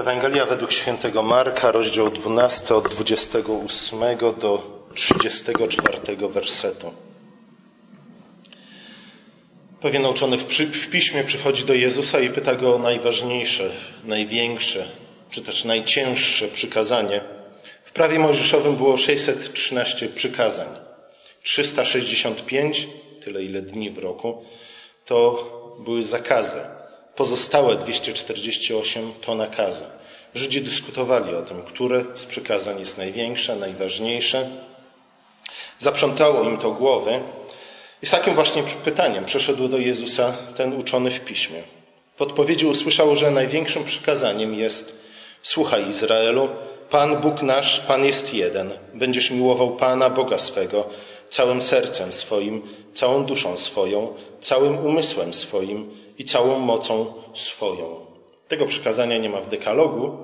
Ewangelia według świętego Marka, rozdział 12 od 28 do 34 wersetu. Pewien uczony w, w piśmie przychodzi do Jezusa i pyta go o najważniejsze, największe, czy też najcięższe przykazanie. W prawie mojżeszowym było 613 przykazań. 365, tyle ile dni w roku, to były zakazy. Pozostałe 248 to nakazy. Żydzi dyskutowali o tym, które z przykazań jest największe, najważniejsze. Zaprzątało im to głowy i z takim właśnie pytaniem przeszedł do Jezusa ten uczony w piśmie. W odpowiedzi usłyszał, że największym przykazaniem jest Słuchaj Izraelu, Pan Bóg nasz, Pan jest jeden. Będziesz miłował Pana Boga swego całym sercem swoim, całą duszą swoją, całym umysłem swoim i całą mocą swoją. Tego przykazania nie ma w dekalogu,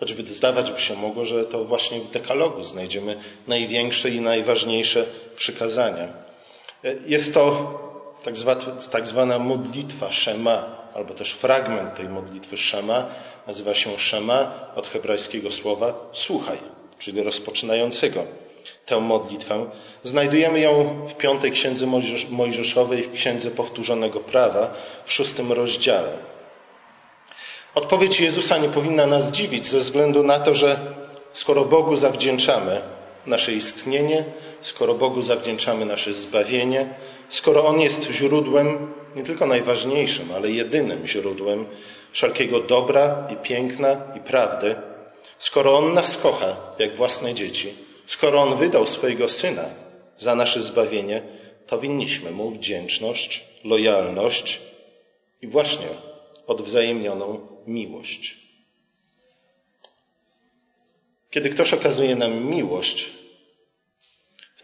choć zdawać by się mogło, że to właśnie w dekalogu znajdziemy największe i najważniejsze przykazania. Jest to tak zwana, tak zwana modlitwa Shema, albo też fragment tej modlitwy Shema. Nazywa się Shema od hebrajskiego słowa słuchaj, czyli rozpoczynającego tę modlitwę. Znajdujemy ją w piątej księdze Mojżeszowej, w księdze powtórzonego prawa, w szóstym rozdziale. Odpowiedź Jezusa nie powinna nas dziwić ze względu na to, że skoro Bogu zawdzięczamy nasze istnienie, skoro Bogu zawdzięczamy nasze zbawienie, skoro On jest źródłem, nie tylko najważniejszym, ale jedynym źródłem wszelkiego dobra i piękna i prawdy, skoro On nas kocha jak własne dzieci, skoro On wydał swojego Syna za nasze zbawienie, to winniśmy Mu wdzięczność, lojalność i właśnie odwzajemnioną miłość. Kiedy ktoś okazuje nam miłość,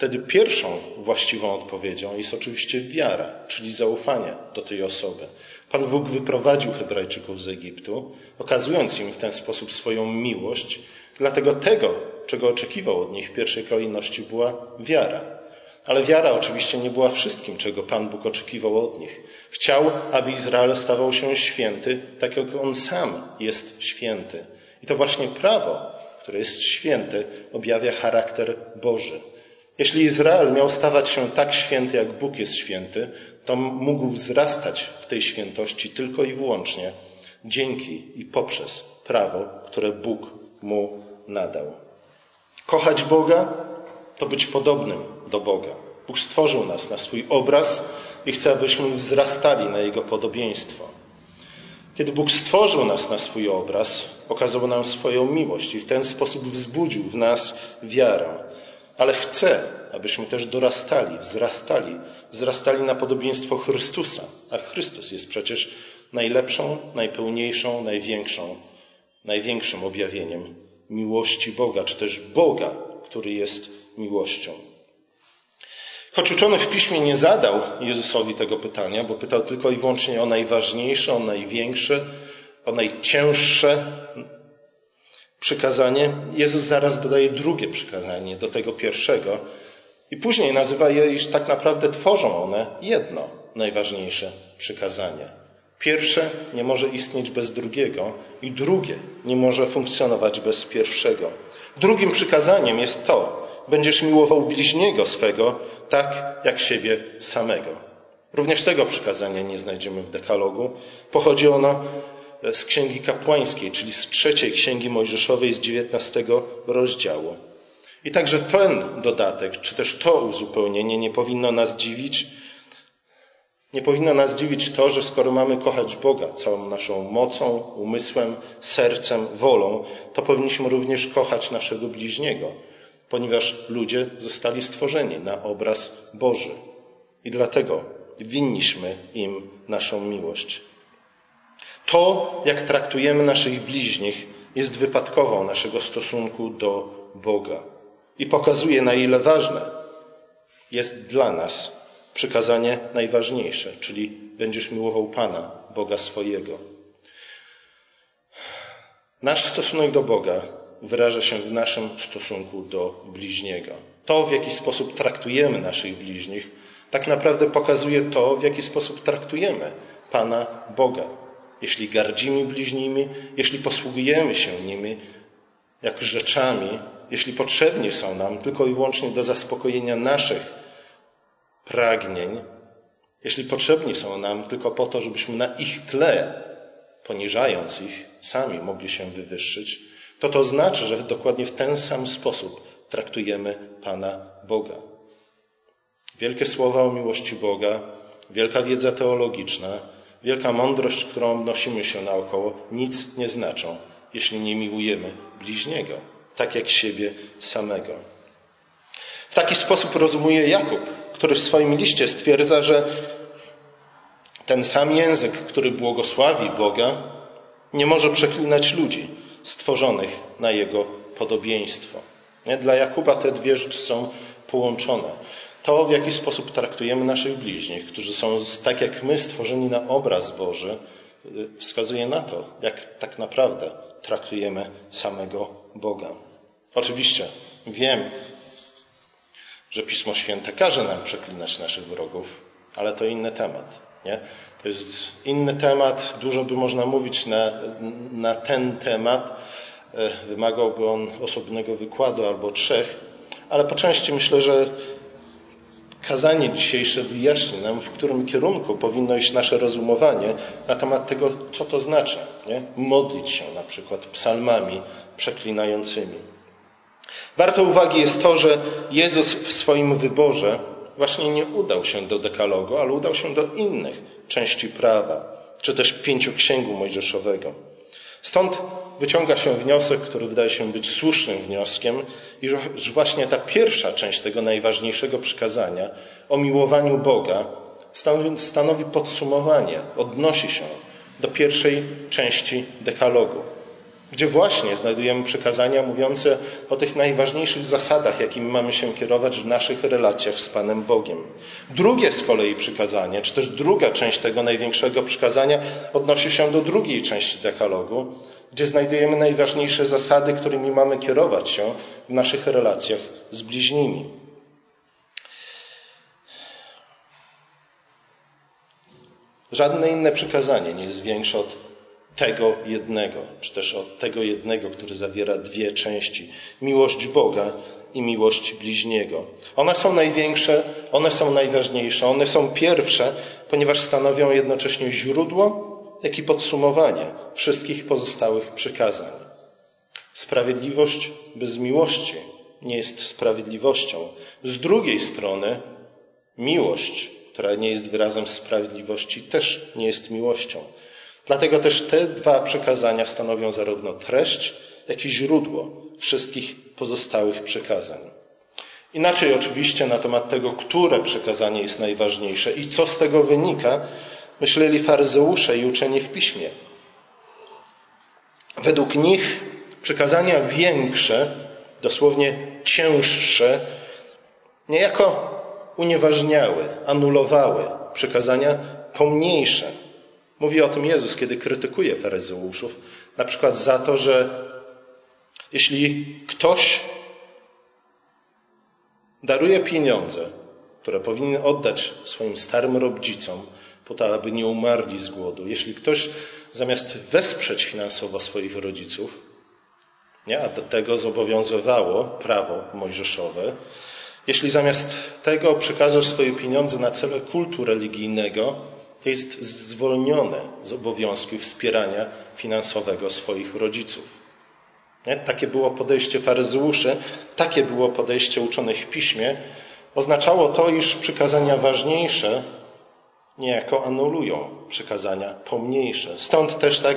wtedy pierwszą właściwą odpowiedzią jest oczywiście wiara, czyli zaufanie do tej osoby. Pan Bóg wyprowadził Hebrajczyków z Egiptu, okazując im w ten sposób swoją miłość, dlatego tego, czego oczekiwał od nich w pierwszej kolejności, była wiara. Ale wiara oczywiście nie była wszystkim, czego Pan Bóg oczekiwał od nich. Chciał, aby Izrael stawał się święty, tak jak on sam jest święty. I to właśnie prawo, które jest święte, objawia charakter Boży. Jeśli Izrael miał stawać się tak święty, jak Bóg jest święty, to mógł wzrastać w tej świętości tylko i wyłącznie dzięki i poprzez prawo, które Bóg mu nadał. Kochać Boga to być podobnym do Boga. Bóg stworzył nas na swój obraz i chce, abyśmy wzrastali na Jego podobieństwo. Kiedy Bóg stworzył nas na swój obraz, okazał nam swoją miłość i w ten sposób wzbudził w nas wiarę. Ale chce, abyśmy też dorastali, wzrastali, wzrastali na podobieństwo Chrystusa. A Chrystus jest przecież najlepszą, najpełniejszą, największą, największym objawieniem miłości Boga, czy też Boga, który jest miłością. Choć uczony w piśmie nie zadał Jezusowi tego pytania, bo pytał tylko i wyłącznie o najważniejsze, o największe, o najcięższe przykazanie, Jezus zaraz dodaje drugie przykazanie do tego pierwszego i później nazywa je, iż tak naprawdę tworzą one jedno najważniejsze przykazanie. Pierwsze nie może istnieć bez drugiego i drugie nie może funkcjonować bez pierwszego. Drugim przykazaniem jest to, będziesz miłował bliźniego swego tak jak siebie samego. Również tego przykazania nie znajdziemy w dekalogu. Pochodzi ono z Księgi Kapłańskiej, czyli z trzeciej Księgi Mojżeszowej z dziewiętnastego rozdziału. I także ten dodatek, czy też to uzupełnienie nie powinno nas dziwić. Nie powinno nas dziwić to, że skoro mamy kochać Boga całą naszą mocą, umysłem, sercem, wolą, to powinniśmy również kochać naszego bliźniego, ponieważ ludzie zostali stworzeni na obraz Boży. I dlatego winniśmy im naszą miłość. To, jak traktujemy naszych bliźnich, jest wypadkową naszego stosunku do Boga i pokazuje, na ile ważne jest dla nas przykazanie najważniejsze, czyli będziesz miłował Pana, Boga swojego. Nasz stosunek do Boga wyraża się w naszym stosunku do bliźniego. To, w jaki sposób traktujemy naszych bliźnich, tak naprawdę pokazuje to, w jaki sposób traktujemy Pana Boga. Jeśli gardzimy bliźnimi, jeśli posługujemy się nimi jak rzeczami, jeśli potrzebni są nam tylko i wyłącznie do zaspokojenia naszych pragnień, jeśli potrzebni są nam tylko po to, żebyśmy na ich tle, poniżając ich, sami mogli się wywyższyć, to to znaczy, że dokładnie w ten sam sposób traktujemy Pana Boga. Wielkie słowa o miłości Boga, wielka wiedza teologiczna, wielka mądrość, którą nosimy się naokoło, nic nie znaczą, jeśli nie miłujemy bliźniego, tak jak siebie samego. W taki sposób rozumuje Jakub, który w swoim liście stwierdza, że ten sam język, który błogosławi Boga, nie może przeklinać ludzi stworzonych na jego podobieństwo. Dla Jakuba te dwie rzeczy są połączone. To, w jaki sposób traktujemy naszych bliźnich, którzy są tak jak my stworzeni na obraz Boży, wskazuje na to, jak tak naprawdę traktujemy samego Boga. Oczywiście wiem, że Pismo Święte każe nam przeklinać naszych wrogów, ale to inny temat. Nie? To jest inny temat, dużo by można mówić na, na ten temat. E, wymagałby on osobnego wykładu albo trzech, ale po części myślę, że kazanie dzisiejsze wyjaśni nam, w którym kierunku powinno iść nasze rozumowanie na temat tego, co to znaczy. Nie? Modlić się na przykład psalmami przeklinającymi. Warto uwagi jest to, że Jezus w swoim wyborze właśnie nie udał się do dekalogu, ale udał się do innych części prawa, czy też pięcioksięgu mojżeszowego. Stąd wyciąga się wniosek, który wydaje się być słusznym wnioskiem, iż właśnie ta pierwsza część tego najważniejszego przykazania o miłowaniu Boga stanowi podsumowanie, odnosi się do pierwszej części dekalogu gdzie właśnie znajdujemy przekazania mówiące o tych najważniejszych zasadach, jakimi mamy się kierować w naszych relacjach z Panem Bogiem. Drugie z kolei przykazanie, czy też druga część tego największego przykazania odnosi się do drugiej części dekalogu, gdzie znajdujemy najważniejsze zasady, którymi mamy kierować się w naszych relacjach z bliźnimi. Żadne inne przykazanie nie jest większe od tego jednego, czy też od tego jednego, który zawiera dwie części: miłość Boga i miłość bliźniego. One są największe, one są najważniejsze, one są pierwsze, ponieważ stanowią jednocześnie źródło, jak i podsumowanie wszystkich pozostałych przykazań. Sprawiedliwość bez miłości nie jest sprawiedliwością. Z drugiej strony, miłość, która nie jest wyrazem sprawiedliwości, też nie jest miłością. Dlatego też te dwa przekazania stanowią zarówno treść, jak i źródło wszystkich pozostałych przekazań. Inaczej oczywiście na temat tego, które przekazanie jest najważniejsze i co z tego wynika, myśleli faryzeusze i uczeni w piśmie. Według nich przekazania większe, dosłownie cięższe, niejako unieważniały, anulowały przekazania pomniejsze, Mówi o tym Jezus, kiedy krytykuje faryzeuszów, na przykład za to, że jeśli ktoś daruje pieniądze, które powinien oddać swoim starym rodzicom, po to, aby nie umarli z głodu, jeśli ktoś zamiast wesprzeć finansowo swoich rodziców, nie, a do tego zobowiązywało prawo mojżeszowe, jeśli zamiast tego przekażesz swoje pieniądze na cele kultu religijnego, to jest zwolnione z obowiązku wspierania finansowego swoich rodziców. Nie? Takie było podejście faryzeuszy, takie było podejście uczonych w piśmie. Oznaczało to, iż przykazania ważniejsze niejako anulują przykazania pomniejsze. Stąd też tak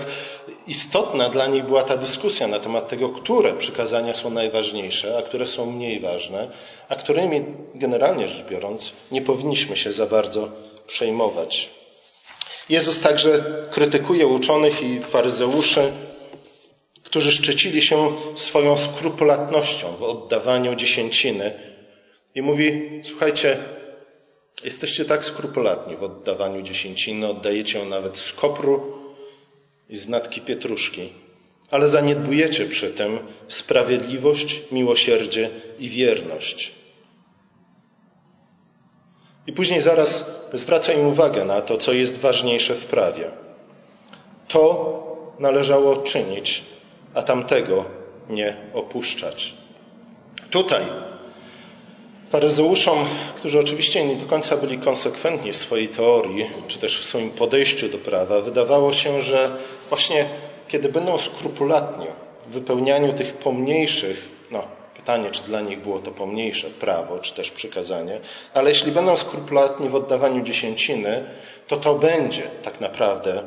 istotna dla nich była ta dyskusja na temat tego, które przykazania są najważniejsze, a które są mniej ważne, a którymi generalnie rzecz biorąc nie powinniśmy się za bardzo przejmować. Jezus także krytykuje uczonych i faryzeuszy, którzy szczycili się swoją skrupulatnością w oddawaniu dziesięciny. I mówi, słuchajcie, jesteście tak skrupulatni w oddawaniu dziesięciny, oddajecie ją nawet z kopru i z natki pietruszki, ale zaniedbujecie przy tym sprawiedliwość, miłosierdzie i wierność. I później zaraz zwraca im uwagę na to, co jest ważniejsze w prawie. To należało czynić, a tamtego nie opuszczać. Tutaj faryzeuszom, którzy oczywiście nie do końca byli konsekwentni w swojej teorii, czy też w swoim podejściu do prawa, wydawało się, że właśnie kiedy będą skrupulatni w wypełnianiu tych pomniejszych, no pytanie, czy dla nich było to pomniejsze prawo, czy też przykazanie, ale jeśli będą skrupulatni w oddawaniu dziesięciny, to to będzie tak naprawdę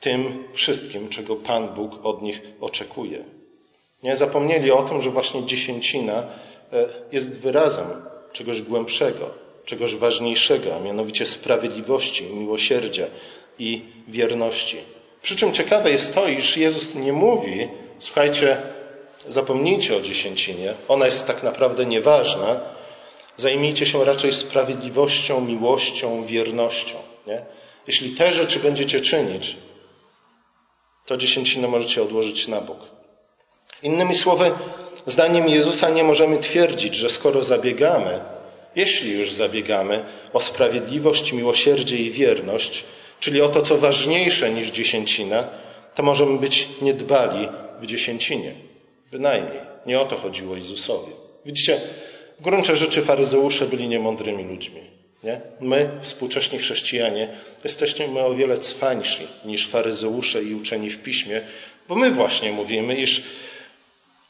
tym wszystkim, czego Pan Bóg od nich oczekuje. Nie zapomnieli o tym, że właśnie dziesięcina e, jest wyrazem czegoś głębszego, czegoś ważniejszego, a mianowicie sprawiedliwości, miłosierdzia i wierności. Przy czym ciekawe jest to, iż Jezus nie mówi, słuchajcie, zapomnijcie o dziesięcinie, ona jest tak naprawdę nieważna, zajmijcie się raczej sprawiedliwością, miłością, wiernością. Nie? Jeśli te rzeczy będziecie czynić, to dziesięcinę możecie odłożyć na bok. Innymi słowy, zdaniem Jezusa nie możemy twierdzić, że skoro zabiegamy, jeśli już zabiegamy o sprawiedliwość, miłosierdzie i wierność, czyli o to, co ważniejsze niż dziesięcina, to możemy być niedbali w dziesięcinie. Bynajmniej. Nie o to chodziło Jezusowi. Widzicie, w gruncie rzeczy faryzeusze byli niemądrymi ludźmi. Nie? My, współcześni chrześcijanie, jesteśmy o wiele cwańsi niż faryzeusze i uczeni w piśmie, bo my właśnie mówimy, iż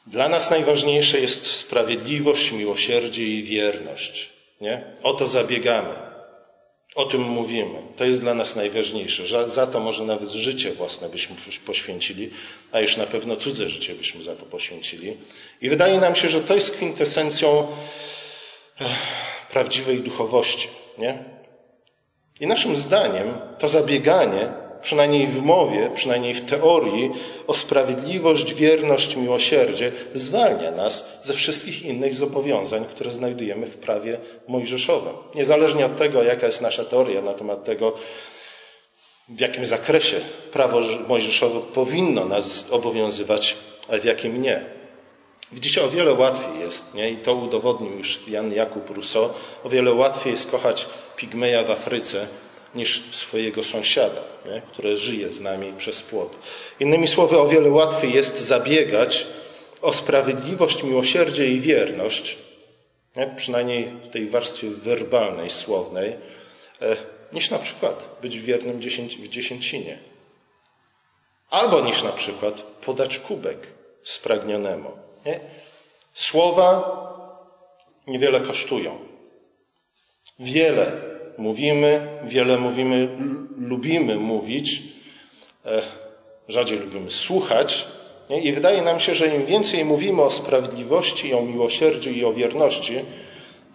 dla nas najważniejsze jest sprawiedliwość, miłosierdzie i wierność. Nie? O to zabiegamy. O tym mówimy. To jest dla nas najważniejsze. Za to może nawet życie własne byśmy poświęcili, a już na pewno cudze życie byśmy za to poświęcili. I wydaje nam się, że to jest kwintesencją prawdziwej duchowości. Nie? I naszym zdaniem to zabieganie, przynajmniej w mowie, przynajmniej w teorii, o sprawiedliwość, wierność, miłosierdzie, zwalnia nas ze wszystkich innych zobowiązań, które znajdujemy w prawie mojżeszowym. Niezależnie od tego, jaka jest nasza teoria na temat tego, w jakim zakresie prawo mojżeszowe powinno nas obowiązywać, a w jakim nie. Widzicie, o wiele łatwiej jest, nie? i to udowodnił już Jan Jakub Rousseau, o wiele łatwiej jest kochać pigmeja w Afryce niż swojego sąsiada, nie? które żyje z nami przez płot. Innymi słowy, o wiele łatwiej jest zabiegać o sprawiedliwość, miłosierdzie i wierność, nie? przynajmniej w tej warstwie werbalnej, słownej, e, niż na przykład być wiernym w dziesięcinie. Albo niż na przykład podać kubek spragnionemu. Nie? Słowa niewiele kosztują. Wiele mówimy, wiele mówimy, lubimy mówić, e, rzadziej lubimy słuchać. Nie? I wydaje nam się, że im więcej mówimy o sprawiedliwości, o miłosierdziu i o wierności,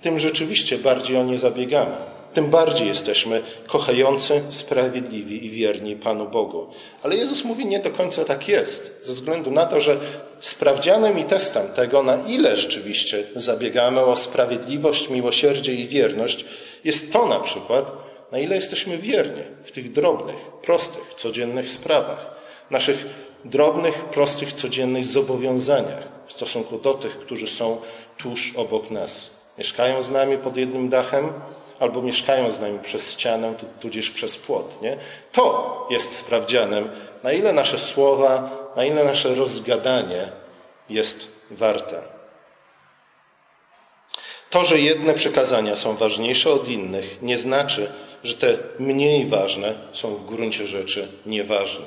tym rzeczywiście bardziej o nie zabiegamy tym bardziej jesteśmy kochający, sprawiedliwi i wierni Panu Bogu. Ale Jezus mówi, nie do końca tak jest, ze względu na to, że sprawdzianem i testem tego, na ile rzeczywiście zabiegamy o sprawiedliwość, miłosierdzie i wierność, jest to na przykład, na ile jesteśmy wierni w tych drobnych, prostych, codziennych sprawach, naszych drobnych, prostych, codziennych zobowiązaniach w stosunku do tych, którzy są tuż obok nas. Mieszkają z nami pod jednym dachem, albo mieszkają z nami przez ścianę, tudzież przez płot. Nie? To jest sprawdzianem, na ile nasze słowa, na ile nasze rozgadanie jest warte. To, że jedne przekazania są ważniejsze od innych, nie znaczy, że te mniej ważne są w gruncie rzeczy nieważne.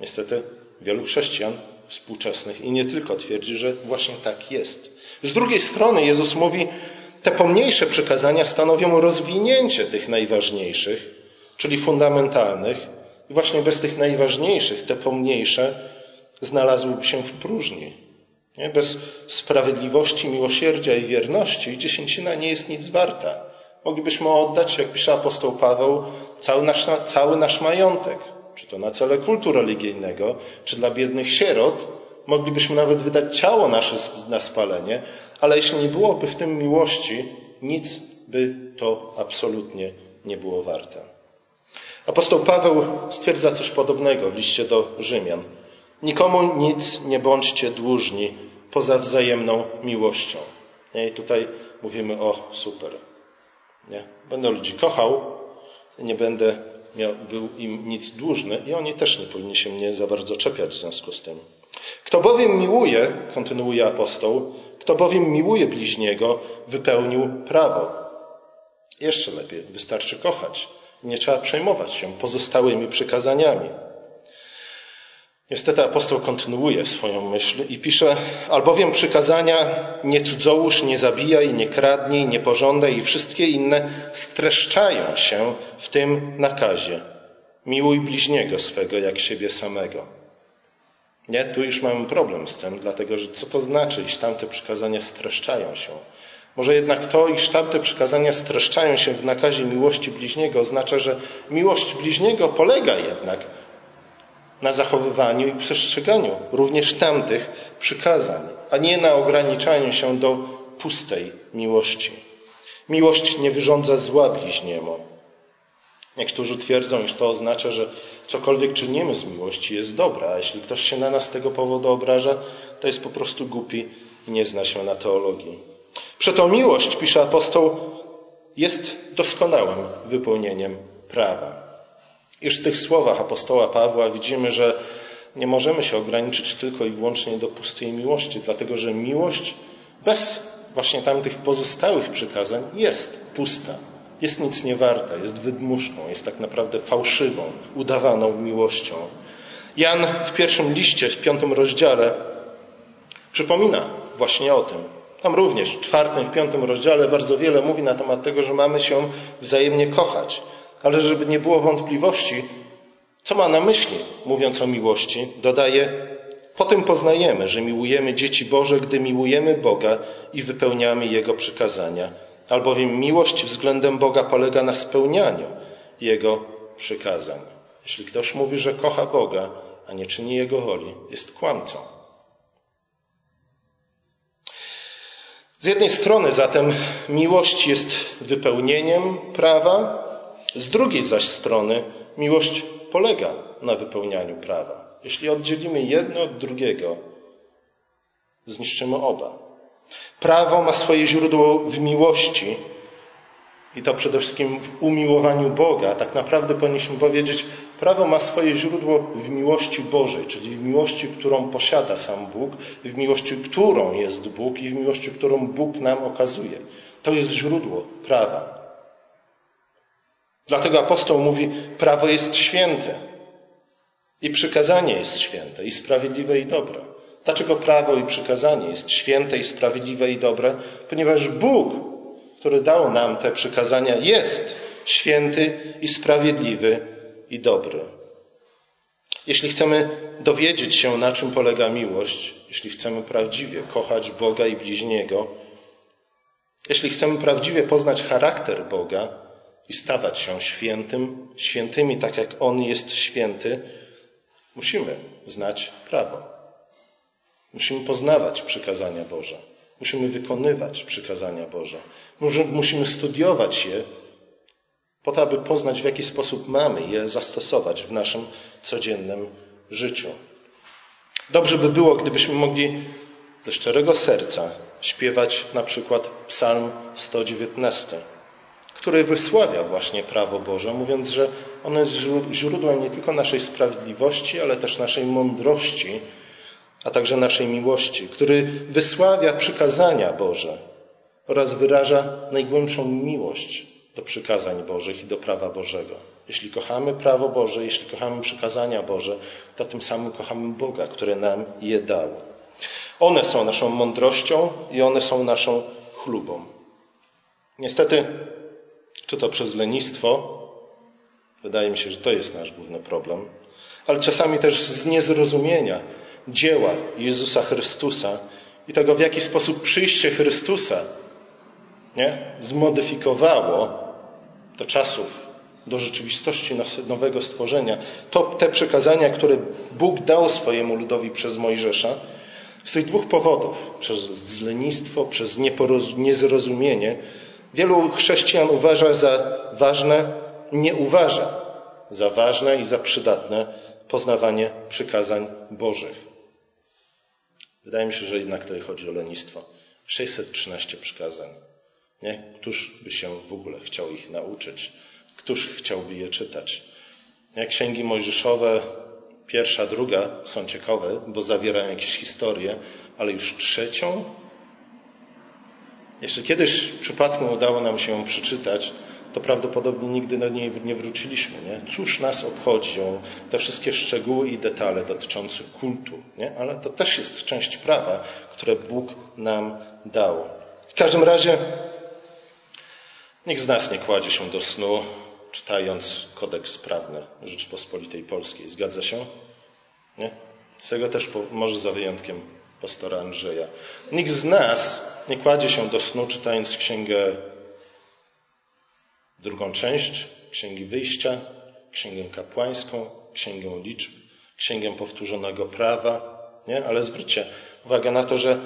Niestety wielu chrześcijan współczesnych i nie tylko twierdzi, że właśnie tak jest. Z drugiej strony Jezus mówi, te pomniejsze przykazania stanowią rozwinięcie tych najważniejszych, czyli fundamentalnych, i właśnie bez tych najważniejszych te pomniejsze znalazłyby się w próżni. Nie? Bez sprawiedliwości, miłosierdzia i wierności dziesięcina nie jest nic warta. Moglibyśmy oddać, jak pisze apostoł Paweł, cały nasz, cały nasz majątek, czy to na cele kultu religijnego, czy dla biednych sierot, Moglibyśmy nawet wydać ciało nasze na spalenie, ale jeśli nie byłoby w tym miłości, nic by to absolutnie nie było warte. Apostoł Paweł stwierdza coś podobnego w liście do Rzymian. Nikomu nic nie bądźcie dłużni poza wzajemną miłością. I tutaj mówimy o super. Nie? Będę ludzi kochał, nie będę miał, był im nic dłużny i oni też nie powinni się mnie za bardzo czepiać w związku z tym. Kto bowiem miłuje, kontynuuje apostoł, kto bowiem miłuje bliźniego, wypełnił prawo. Jeszcze lepiej, wystarczy kochać. Nie trzeba przejmować się pozostałymi przykazaniami. Niestety apostoł kontynuuje swoją myśl i pisze, albowiem przykazania nie cudzołóż, nie zabijaj, nie kradnij, nie pożądaj i wszystkie inne streszczają się w tym nakazie. Miłuj bliźniego swego jak siebie samego. Nie, tu już mamy problem z tym, dlatego że co to znaczy, iż tamte przykazania streszczają się? Może jednak to, iż tamte przykazania streszczają się w nakazie miłości bliźniego, oznacza, że miłość bliźniego polega jednak na zachowywaniu i przestrzeganiu również tamtych przykazań, a nie na ograniczaniu się do pustej miłości. Miłość nie wyrządza zła bliźniemu. Niektórzy twierdzą, iż to oznacza, że cokolwiek czynimy z miłości jest dobre, a jeśli ktoś się na nas z tego powodu obraża, to jest po prostu głupi i nie zna się na teologii. Przeto miłość, pisze apostoł, jest doskonałym wypełnieniem prawa. Iż w tych słowach apostoła Pawła widzimy, że nie możemy się ograniczyć tylko i wyłącznie do pustej miłości, dlatego że miłość bez właśnie tamtych pozostałych przykazań jest pusta, jest nic nie warta, jest wydmuszką, jest tak naprawdę fałszywą, udawaną miłością. Jan w pierwszym liście, w piątym rozdziale przypomina właśnie o tym. Tam również w czwartym, w piątym rozdziale bardzo wiele mówi na temat tego, że mamy się wzajemnie kochać. Ale żeby nie było wątpliwości, co ma na myśli, mówiąc o miłości, dodaje, po tym poznajemy, że miłujemy dzieci Boże, gdy miłujemy Boga i wypełniamy Jego przykazania. Albowiem miłość względem Boga polega na spełnianiu Jego przykazań. Jeśli ktoś mówi, że kocha Boga, a nie czyni Jego woli, jest kłamcą. Z jednej strony zatem miłość jest wypełnieniem prawa, z drugiej zaś strony miłość polega na wypełnianiu prawa. Jeśli oddzielimy jedno od drugiego, zniszczymy oba. Prawo ma swoje źródło w miłości i to przede wszystkim w umiłowaniu Boga. Tak naprawdę powinniśmy powiedzieć, prawo ma swoje źródło w miłości Bożej, czyli w miłości, którą posiada sam Bóg, w miłości, którą jest Bóg i w miłości, którą Bóg nam okazuje. To jest źródło prawa. Dlatego apostoł mówi, prawo jest święte i przykazanie jest święte i sprawiedliwe i dobre. Dlaczego prawo i przykazanie jest święte i sprawiedliwe i dobre? Ponieważ Bóg, który dał nam te przykazania, jest święty i sprawiedliwy i dobry. Jeśli chcemy dowiedzieć się, na czym polega miłość, jeśli chcemy prawdziwie kochać Boga i bliźniego, jeśli chcemy prawdziwie poznać charakter Boga, i stawać się świętym, świętymi tak jak On jest święty, musimy znać prawo. Musimy poznawać przykazania Boże. Musimy wykonywać przykazania Boże. Musimy studiować je po to, aby poznać, w jaki sposób mamy je zastosować w naszym codziennym życiu. Dobrze by było, gdybyśmy mogli ze szczerego serca śpiewać na przykład Psalm 119 który wysławia właśnie prawo Boże, mówiąc, że ono jest źródłem nie tylko naszej sprawiedliwości, ale też naszej mądrości, a także naszej miłości, który wysławia przykazania Boże oraz wyraża najgłębszą miłość do przykazań Bożych i do prawa Bożego. Jeśli kochamy prawo Boże, jeśli kochamy przykazania Boże, to tym samym kochamy Boga, który nam je dał. One są naszą mądrością i one są naszą chlubą. Niestety czy to przez lenistwo, wydaje mi się, że to jest nasz główny problem, ale czasami też z niezrozumienia dzieła Jezusa Chrystusa i tego, w jaki sposób przyjście Chrystusa nie, zmodyfikowało do czasów, do rzeczywistości nowego stworzenia, to te przekazania, które Bóg dał swojemu ludowi przez Mojżesza, z tych dwóch powodów, przez zlenistwo, przez niezrozumienie, Wielu chrześcijan uważa za ważne, nie uważa za ważne i za przydatne poznawanie przykazań Bożych. Wydaje mi się, że jednak tutaj chodzi o lenistwo. 613 przykazań. Nie? Któż by się w ogóle chciał ich nauczyć? Któż chciałby je czytać? Jak księgi mojżeszowe, pierwsza, druga są ciekawe, bo zawierają jakieś historie, ale już trzecią? Jeśli kiedyś w przypadku udało nam się ją przeczytać, to prawdopodobnie nigdy do niej nie wróciliśmy. Nie? Cóż nas obchodzą te wszystkie szczegóły i detale dotyczące kultu, nie? ale to też jest część prawa, które Bóg nam dał. W każdym razie nikt z nas nie kładzie się do snu, czytając kodeks prawny Rzeczpospolitej Polskiej. Zgadza się? Nie? Z tego też po, może za wyjątkiem pastora Andrzeja. Nikt z nas nie kładzie się do snu, czytając księgę drugą część Księgi Wyjścia, Księgę Kapłańską, Księgę Liczb, Księgę Powtórzonego Prawa. Nie? Ale zwróćcie uwagę na to, że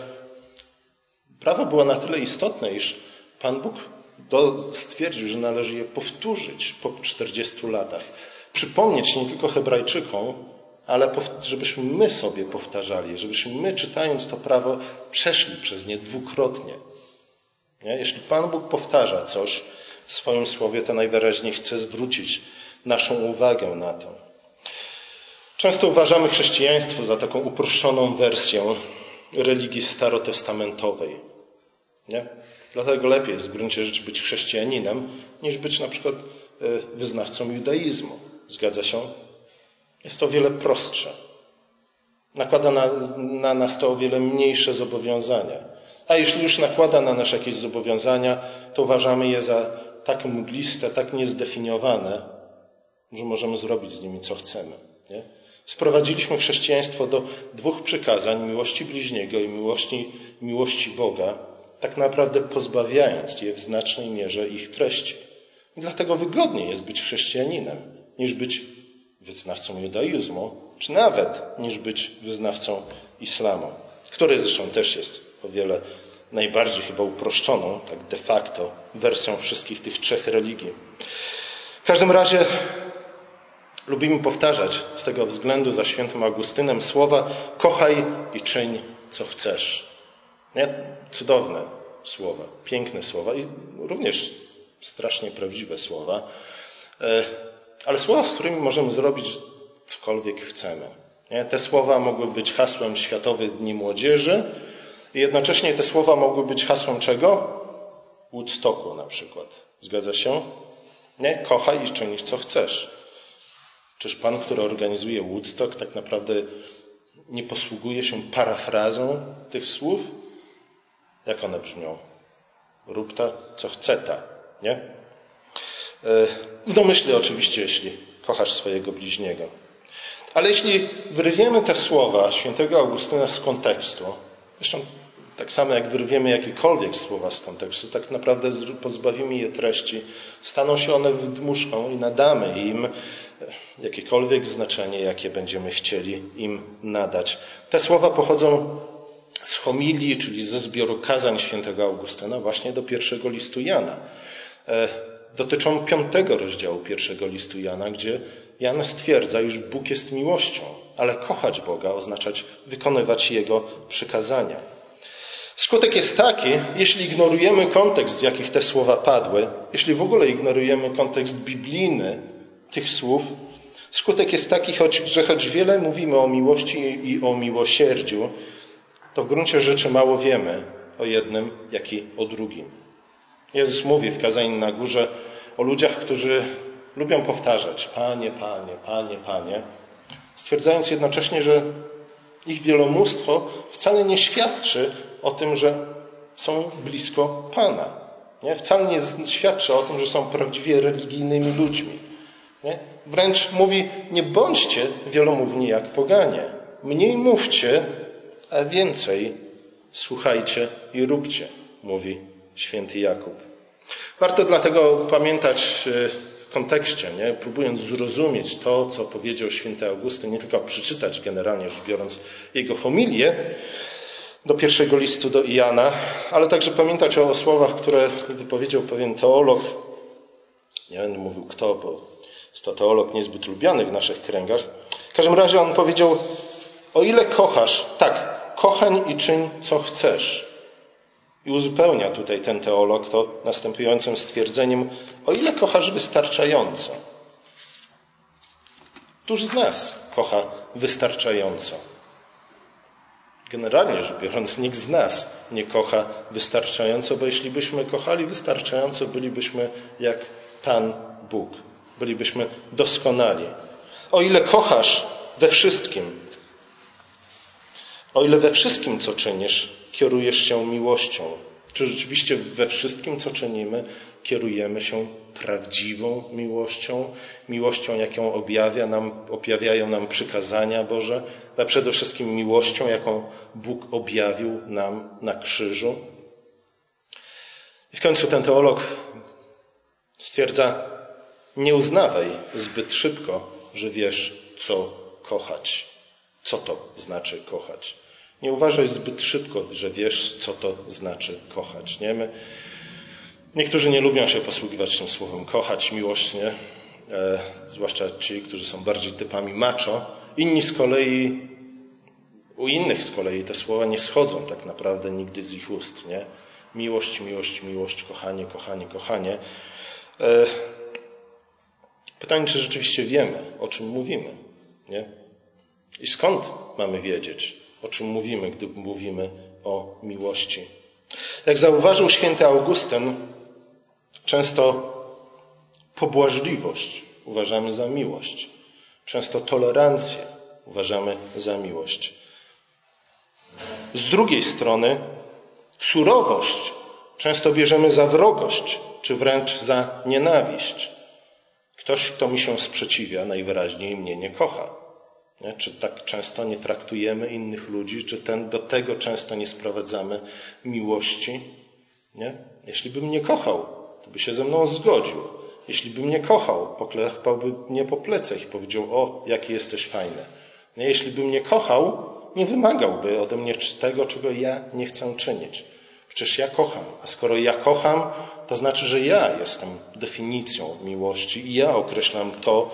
prawo było na tyle istotne, iż Pan Bóg stwierdził, że należy je powtórzyć po 40 latach. Przypomnieć nie tylko Hebrajczykom, ale żebyśmy my sobie powtarzali, żebyśmy my, czytając to prawo, przeszli przez nie dwukrotnie. Nie? Jeśli Pan Bóg powtarza coś, w swoim słowie, to najwyraźniej chce zwrócić naszą uwagę na to. Często uważamy chrześcijaństwo za taką uproszczoną wersję religii starotestamentowej. Nie? Dlatego lepiej jest w gruncie rzeczy być chrześcijaninem, niż być na przykład e, wyznawcą judaizmu. Zgadza się? Jest to wiele prostsze. Nakłada na, na nas to o wiele mniejsze zobowiązania. A jeśli już nakłada na nas jakieś zobowiązania, to uważamy je za tak mgliste, tak niezdefiniowane, że możemy zrobić z nimi co chcemy. Nie? Sprowadziliśmy chrześcijaństwo do dwóch przykazań miłości bliźniego i miłości, miłości Boga, tak naprawdę pozbawiając je w znacznej mierze ich treści. I dlatego wygodniej jest być chrześcijaninem, niż być wyznawcą judaizmu, czy nawet niż być wyznawcą islamu, który zresztą też jest o wiele najbardziej chyba uproszczoną, tak de facto, wersją wszystkich tych trzech religii. W każdym razie lubimy powtarzać z tego względu za świętym Augustynem słowa kochaj i czyń, co chcesz. Nie? Cudowne słowa, piękne słowa i również strasznie prawdziwe słowa, e, ale słowa, z którymi możemy zrobić cokolwiek chcemy. Nie? Te słowa mogły być hasłem Światowych Dni Młodzieży, i jednocześnie te słowa mogły być hasłem czego? Woodstocku na przykład. Zgadza się? Nie? Kochaj i czyń co chcesz. Czyż Pan, który organizuje Woodstock, tak naprawdę nie posługuje się parafrazą tych słów? Jak one brzmią? Rób ta, co chce ta, nie? E, w domyśle oczywiście, jeśli kochasz swojego bliźniego. Ale jeśli wyrwiemy te słowa świętego Augustyna z kontekstu, zresztą tak samo jak wyrwiemy jakiekolwiek słowa z kontekstu, tak naprawdę pozbawimy je treści, staną się one wydmuszką i nadamy im jakiekolwiek znaczenie, jakie będziemy chcieli im nadać. Te słowa pochodzą z homilii, czyli ze zbioru kazań świętego Augustyna, właśnie do pierwszego listu Jana. E, dotyczą piątego rozdziału pierwszego listu Jana, gdzie Jan stwierdza, iż Bóg jest miłością, ale kochać Boga oznaczać wykonywać Jego przykazania. Skutek jest taki, jeśli ignorujemy kontekst, w jakich te słowa padły, jeśli w ogóle ignorujemy kontekst biblijny tych słów, skutek jest taki, że choć wiele mówimy o miłości i o miłosierdziu, to w gruncie rzeczy mało wiemy o jednym, jak i o drugim. Jezus mówi w kazaniu na górze o ludziach, którzy lubią powtarzać Panie, Panie, Panie, Panie, stwierdzając jednocześnie, że ich wielomóstwo wcale nie świadczy o tym, że są blisko Pana. Nie? Wcale nie świadczy o tym, że są prawdziwie religijnymi ludźmi. Nie? Wręcz mówi, nie bądźcie wielomówni jak poganie. Mniej mówcie, a więcej słuchajcie i róbcie, mówi święty Jakub. Warto dlatego pamiętać w kontekście, nie? próbując zrozumieć to, co powiedział święty Augustyn, nie tylko przeczytać generalnie rzecz biorąc jego homilię, do pierwszego listu do Iana, ale także pamiętać o słowach, które wypowiedział pewien teolog. Nie będę mówił kto, bo jest to teolog niezbyt lubiany w naszych kręgach. W każdym razie on powiedział, o ile kochasz, tak, kochań i czyń co chcesz. I uzupełnia tutaj ten teolog to następującym stwierdzeniem, o ile kochasz wystarczająco. Któż z nas kocha wystarczająco? Generalnie rzecz biorąc, nikt z nas nie kocha wystarczająco, bo jeśli byśmy kochali wystarczająco, bylibyśmy jak Pan Bóg. Bylibyśmy doskonali. O ile kochasz we wszystkim, o ile we wszystkim, co czynisz, kierujesz się miłością, czy rzeczywiście we wszystkim, co czynimy, kierujemy się prawdziwą miłością, miłością, jaką objawia nam, objawiają nam przykazania Boże, a przede wszystkim miłością, jaką Bóg objawił nam na krzyżu. I w końcu ten teolog stwierdza, nie uznawaj zbyt szybko, że wiesz, co kochać. Co to znaczy kochać? Nie uważaj zbyt szybko, że wiesz, co to znaczy kochać. Nie? My, niektórzy nie lubią się posługiwać tym słowem kochać, miłość, nie? E, zwłaszcza ci, którzy są bardziej typami macho. Inni z kolei, u innych z kolei te słowa nie schodzą tak naprawdę nigdy z ich ust. Nie? Miłość, miłość, miłość, kochanie, kochanie, kochanie. E, pytanie, czy rzeczywiście wiemy, o czym mówimy. Nie? I skąd mamy wiedzieć, o czym mówimy, gdy mówimy o miłości. Jak zauważył święty Augustyn, często pobłażliwość uważamy za miłość, często tolerancję uważamy za miłość. Z drugiej strony, surowość często bierzemy za wrogość, czy wręcz za nienawiść. Ktoś, kto mi się sprzeciwia, najwyraźniej mnie nie kocha. Nie? Czy tak często nie traktujemy innych ludzi, czy ten, do tego często nie sprowadzamy miłości? Nie? Jeśli bym nie kochał, to by się ze mną zgodził. Jeśli bym nie kochał, poklepałby mnie po plecach i powiedział: O, jaki jesteś fajny. Nie? Jeśli bym nie kochał, nie wymagałby ode mnie tego, czego ja nie chcę czynić. Przecież ja kocham, a skoro ja kocham, to znaczy, że ja jestem definicją miłości i ja określam to,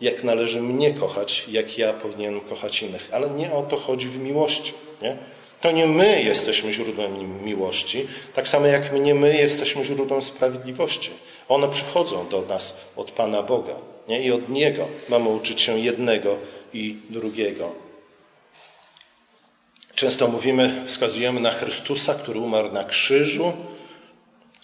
jak należy mnie kochać, jak ja powinienem kochać innych. Ale nie o to chodzi w miłości. Nie? To nie my jesteśmy źródłem miłości, tak samo jak nie my jesteśmy źródłem sprawiedliwości. One przychodzą do nas od Pana Boga nie? i od Niego mamy uczyć się jednego i drugiego. Często mówimy, wskazujemy na Chrystusa, który umarł na krzyżu,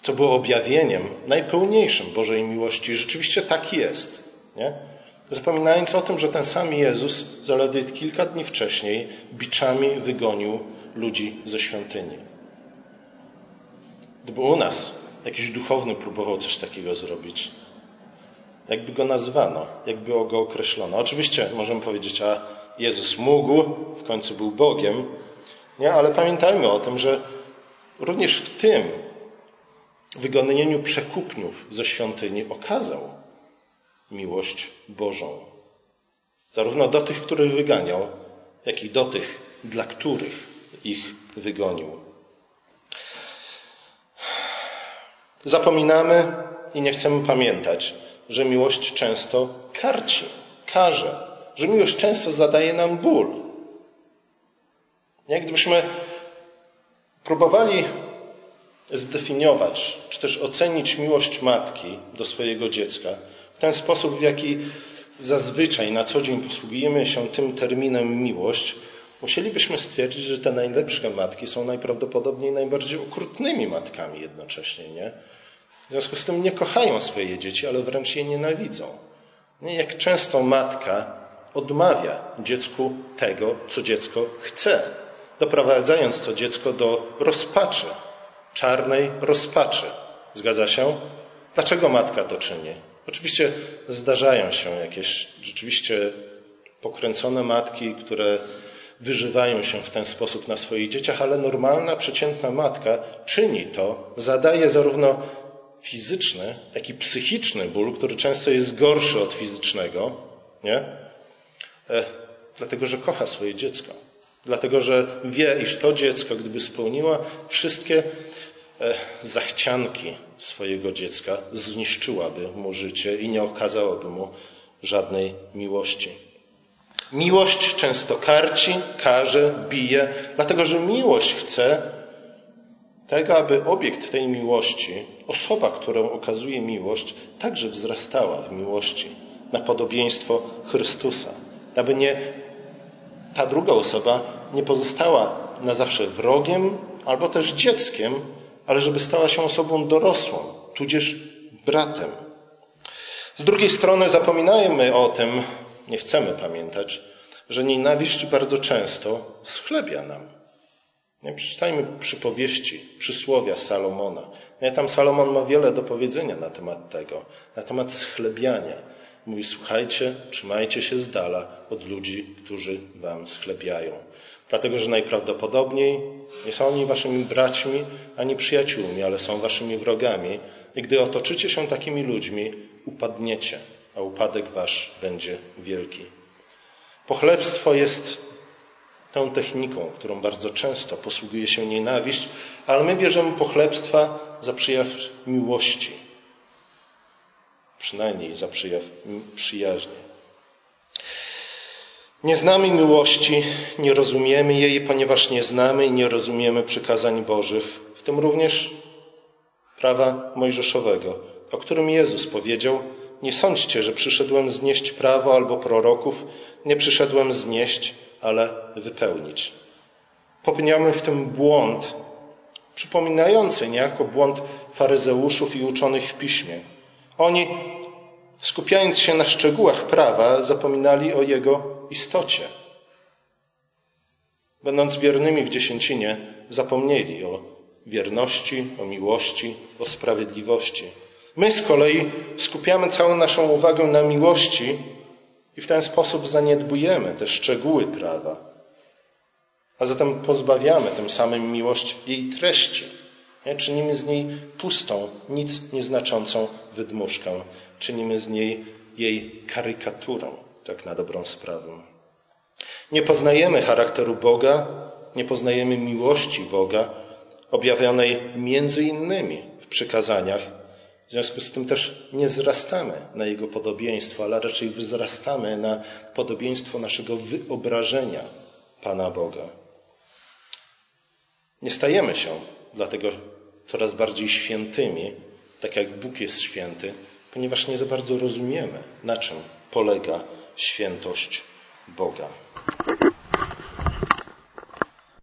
co było objawieniem najpełniejszym Bożej miłości. Rzeczywiście tak jest. Nie? Zapominając o tym, że ten sam Jezus zaledwie kilka dni wcześniej biczami wygonił ludzi ze świątyni. Gdyby u nas jakiś duchowny próbował coś takiego zrobić, jakby go nazwano, jakby go określono. Oczywiście możemy powiedzieć, a Jezus mógł, w końcu był Bogiem, nie? ale pamiętajmy o tym, że również w tym wygonieniu przekupniów ze świątyni okazał, miłość Bożą. Zarówno do tych, których wyganiał, jak i do tych, dla których ich wygonił. Zapominamy i nie chcemy pamiętać, że miłość często karci, karze, że miłość często zadaje nam ból. Jak gdybyśmy próbowali zdefiniować, czy też ocenić miłość matki do swojego dziecka, ten sposób, w jaki zazwyczaj na co dzień posługujemy się tym terminem miłość, musielibyśmy stwierdzić, że te najlepsze matki są najprawdopodobniej najbardziej okrutnymi matkami jednocześnie. Nie? W związku z tym nie kochają swoje dzieci, ale wręcz je nienawidzą. Nie? Jak często matka odmawia dziecku tego, co dziecko chce, doprowadzając to dziecko do rozpaczy, czarnej rozpaczy. Zgadza się? Dlaczego matka to czyni? Oczywiście zdarzają się jakieś rzeczywiście pokręcone matki, które wyżywają się w ten sposób na swoich dzieciach, ale normalna, przeciętna matka czyni to, zadaje zarówno fizyczny, jak i psychiczny ból, który często jest gorszy od fizycznego, nie? E, dlatego, że kocha swoje dziecko. Dlatego, że wie, iż to dziecko, gdyby spełniła wszystkie zachcianki swojego dziecka zniszczyłaby mu życie i nie okazałaby mu żadnej miłości. Miłość często karci, karze, bije, dlatego że miłość chce tego, aby obiekt tej miłości, osoba, którą okazuje miłość, także wzrastała w miłości, na podobieństwo Chrystusa. Aby nie ta druga osoba nie pozostała na zawsze wrogiem albo też dzieckiem, ale żeby stała się osobą dorosłą, tudzież bratem. Z drugiej strony zapominajmy o tym, nie chcemy pamiętać, że nienawiść bardzo często schlebia nam. Nie, przeczytajmy przypowieści, przysłowia Salomona. Nie, tam Salomon ma wiele do powiedzenia na temat tego, na temat schlebiania. Mówi, słuchajcie, trzymajcie się z dala od ludzi, którzy wam schlebiają. Dlatego, że najprawdopodobniej nie są oni waszymi braćmi ani przyjaciółmi, ale są waszymi wrogami. I gdy otoczycie się takimi ludźmi, upadniecie, a upadek wasz będzie wielki. Pochlebstwo jest tą techniką, którą bardzo często posługuje się nienawiść, ale my bierzemy pochlebstwa za przyjaw miłości, przynajmniej za przyjaw przyjaźni. Nie znamy miłości, nie rozumiemy jej, ponieważ nie znamy i nie rozumiemy przykazań Bożych, w tym również prawa mojżeszowego, o którym Jezus powiedział: Nie sądźcie, że przyszedłem znieść prawo albo proroków, nie przyszedłem znieść, ale wypełnić. Popełniamy w tym błąd, przypominający niejako błąd faryzeuszów i uczonych w piśmie. Oni, skupiając się na szczegółach prawa, zapominali o jego istocie. Będąc wiernymi w dziesięcinie, zapomnieli o wierności, o miłości, o sprawiedliwości. My z kolei skupiamy całą naszą uwagę na miłości i w ten sposób zaniedbujemy te szczegóły prawa. A zatem pozbawiamy tym samym miłość jej treści. Czynimy z niej pustą, nic nieznaczącą wydmuszkę. Czynimy z niej jej karykaturę, tak na dobrą sprawę. Nie poznajemy charakteru Boga, nie poznajemy miłości Boga, objawionej między innymi w przykazaniach, w związku z tym też nie wzrastamy na Jego podobieństwo, ale raczej wzrastamy na podobieństwo naszego wyobrażenia Pana Boga. Nie stajemy się dlatego coraz bardziej świętymi, tak jak Bóg jest święty, ponieważ nie za bardzo rozumiemy, na czym polega świętość Boga.